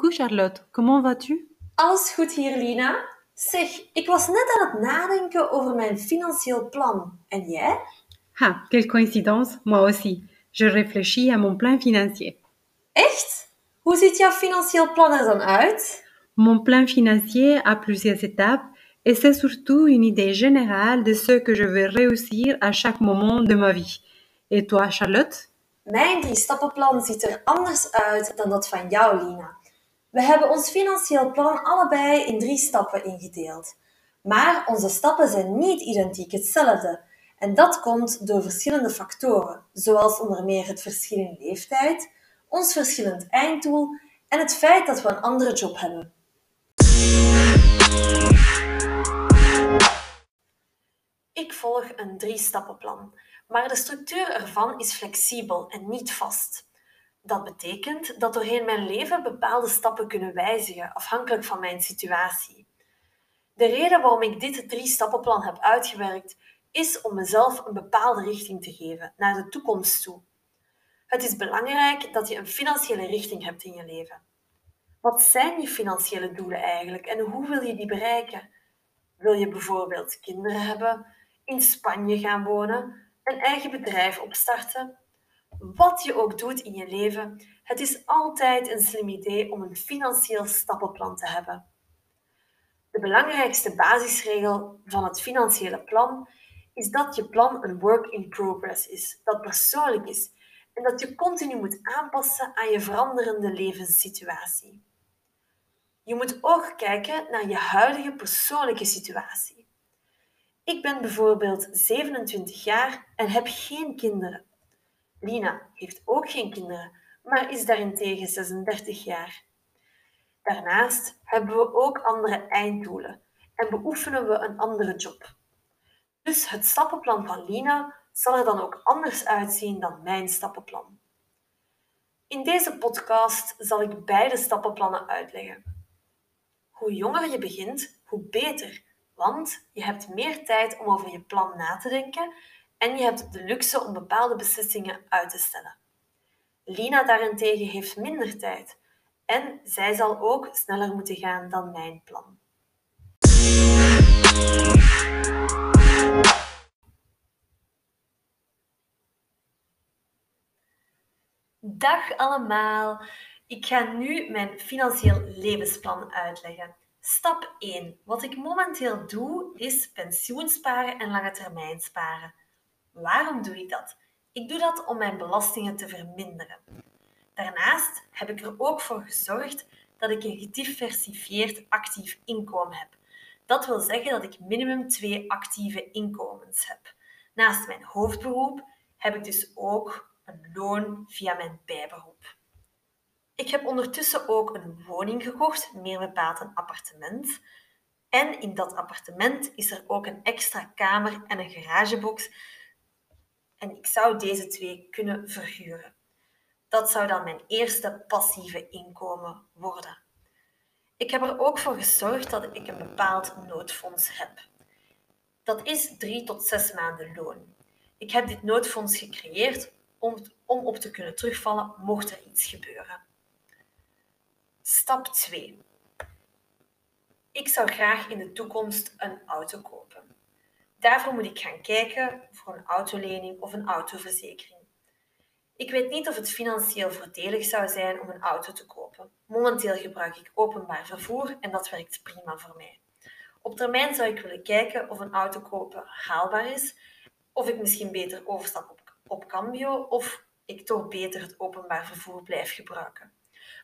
Coucou Charlotte, comment vas-tu? Alles goed hier, Lina. Zeg, ik was net aan het nadenken over mijn financieel plan. En jij? Ah, quelle coïncidence, moi aussi. Je réfléchis à mon plan financier. Echt? Hoe ziet jouw financieel plan er dan uit? Mon plan financier a plusieurs étapes et c'est surtout une idée générale de ce que je veux réussir à chaque moment de ma vie. Et toi, Charlotte? Mijn drie stappenplan ziet er anders uit dan dat van jou, Lina. We hebben ons financieel plan allebei in drie stappen ingedeeld. Maar onze stappen zijn niet identiek hetzelfde. En dat komt door verschillende factoren, zoals onder meer het verschil in leeftijd, ons verschillend einddoel en het feit dat we een andere job hebben. Ik volg een drie-stappenplan, maar de structuur ervan is flexibel en niet vast. Dat betekent dat doorheen mijn leven bepaalde stappen kunnen wijzigen, afhankelijk van mijn situatie. De reden waarom ik dit drie-stappenplan heb uitgewerkt, is om mezelf een bepaalde richting te geven naar de toekomst toe. Het is belangrijk dat je een financiële richting hebt in je leven. Wat zijn je financiële doelen eigenlijk en hoe wil je die bereiken? Wil je bijvoorbeeld kinderen hebben, in Spanje gaan wonen, een eigen bedrijf opstarten? Wat je ook doet in je leven, het is altijd een slim idee om een financieel stappenplan te hebben. De belangrijkste basisregel van het financiële plan is dat je plan een work in progress is, dat persoonlijk is en dat je continu moet aanpassen aan je veranderende levenssituatie. Je moet ook kijken naar je huidige persoonlijke situatie. Ik ben bijvoorbeeld 27 jaar en heb geen kinderen. Lina heeft ook geen kinderen, maar is daarentegen 36 jaar. Daarnaast hebben we ook andere einddoelen en beoefenen we een andere job. Dus het stappenplan van Lina zal er dan ook anders uitzien dan mijn stappenplan. In deze podcast zal ik beide stappenplannen uitleggen. Hoe jonger je begint, hoe beter, want je hebt meer tijd om over je plan na te denken en je hebt de luxe om bepaalde beslissingen uit te stellen. Lina daarentegen heeft minder tijd en zij zal ook sneller moeten gaan dan mijn plan. Dag allemaal! Ik ga nu mijn financieel levensplan uitleggen. Stap 1. Wat ik momenteel doe, is pensioen sparen en lange termijn sparen. Waarom doe ik dat? Ik doe dat om mijn belastingen te verminderen. Daarnaast heb ik er ook voor gezorgd dat ik een gediversifieerd actief inkomen heb. Dat wil zeggen dat ik minimum twee actieve inkomens heb. Naast mijn hoofdberoep heb ik dus ook een loon via mijn bijberoep. Ik heb ondertussen ook een woning gekocht, meer bepaald een appartement. En in dat appartement is er ook een extra kamer en een garagebox. En ik zou deze twee kunnen verhuren. Dat zou dan mijn eerste passieve inkomen worden. Ik heb er ook voor gezorgd dat ik een bepaald noodfonds heb. Dat is drie tot zes maanden loon. Ik heb dit noodfonds gecreëerd om, om op te kunnen terugvallen mocht er iets gebeuren. Stap 2. Ik zou graag in de toekomst een auto kopen. Daarvoor moet ik gaan kijken voor een autolening of een autoverzekering. Ik weet niet of het financieel voordelig zou zijn om een auto te kopen. Momenteel gebruik ik openbaar vervoer en dat werkt prima voor mij. Op termijn zou ik willen kijken of een auto kopen haalbaar is, of ik misschien beter overstap op, op Cambio, of ik toch beter het openbaar vervoer blijf gebruiken.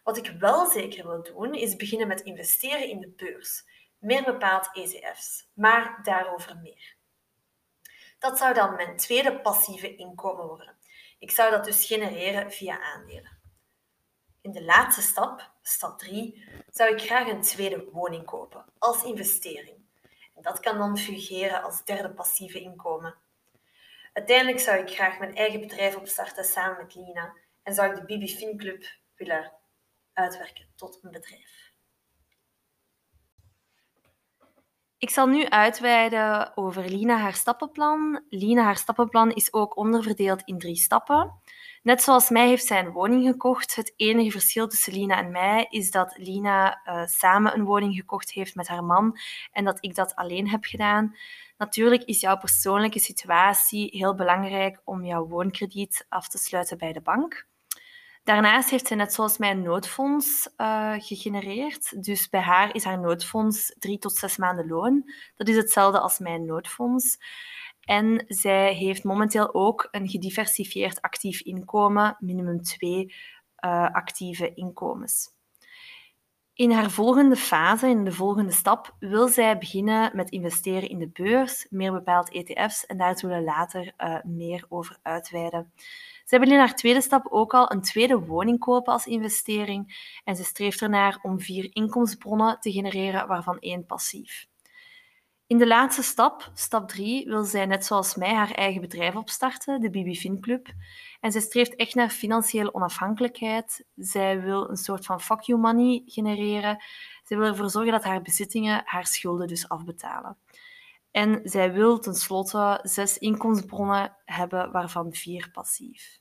Wat ik wel zeker wil doen, is beginnen met investeren in de beurs, meer bepaald ETF's, maar daarover meer. Dat zou dan mijn tweede passieve inkomen worden. Ik zou dat dus genereren via aandelen. In de laatste stap, stap 3, zou ik graag een tweede woning kopen als investering. Dat kan dan fungeren als derde passieve inkomen. Uiteindelijk zou ik graag mijn eigen bedrijf opstarten samen met Lina en zou ik de Bibi Fin Club willen uitwerken tot een bedrijf. Ik zal nu uitweiden over Lina haar stappenplan. Lina haar stappenplan is ook onderverdeeld in drie stappen. Net zoals mij heeft zij een woning gekocht. Het enige verschil tussen Lina en mij is dat Lina uh, samen een woning gekocht heeft met haar man en dat ik dat alleen heb gedaan. Natuurlijk is jouw persoonlijke situatie heel belangrijk om jouw woonkrediet af te sluiten bij de bank. Daarnaast heeft zij net zoals mij een noodfonds uh, gegenereerd. Dus bij haar is haar noodfonds drie tot zes maanden loon. Dat is hetzelfde als mijn noodfonds. En zij heeft momenteel ook een gediversifieerd actief inkomen, minimum twee uh, actieve inkomens. In haar volgende fase, in de volgende stap, wil zij beginnen met investeren in de beurs, meer bepaald ETF's, en daar zullen we later uh, meer over uitweiden. Ze wil in haar tweede stap ook al een tweede woning kopen als investering en ze streeft ernaar om vier inkomensbronnen te genereren, waarvan één passief. In de laatste stap, stap 3, wil zij net zoals mij haar eigen bedrijf opstarten, de Fin Club. En zij streeft echt naar financiële onafhankelijkheid. Zij wil een soort van fuck you money genereren. Zij wil ervoor zorgen dat haar bezittingen haar schulden dus afbetalen. En zij wil tenslotte zes inkomensbronnen hebben, waarvan vier passief.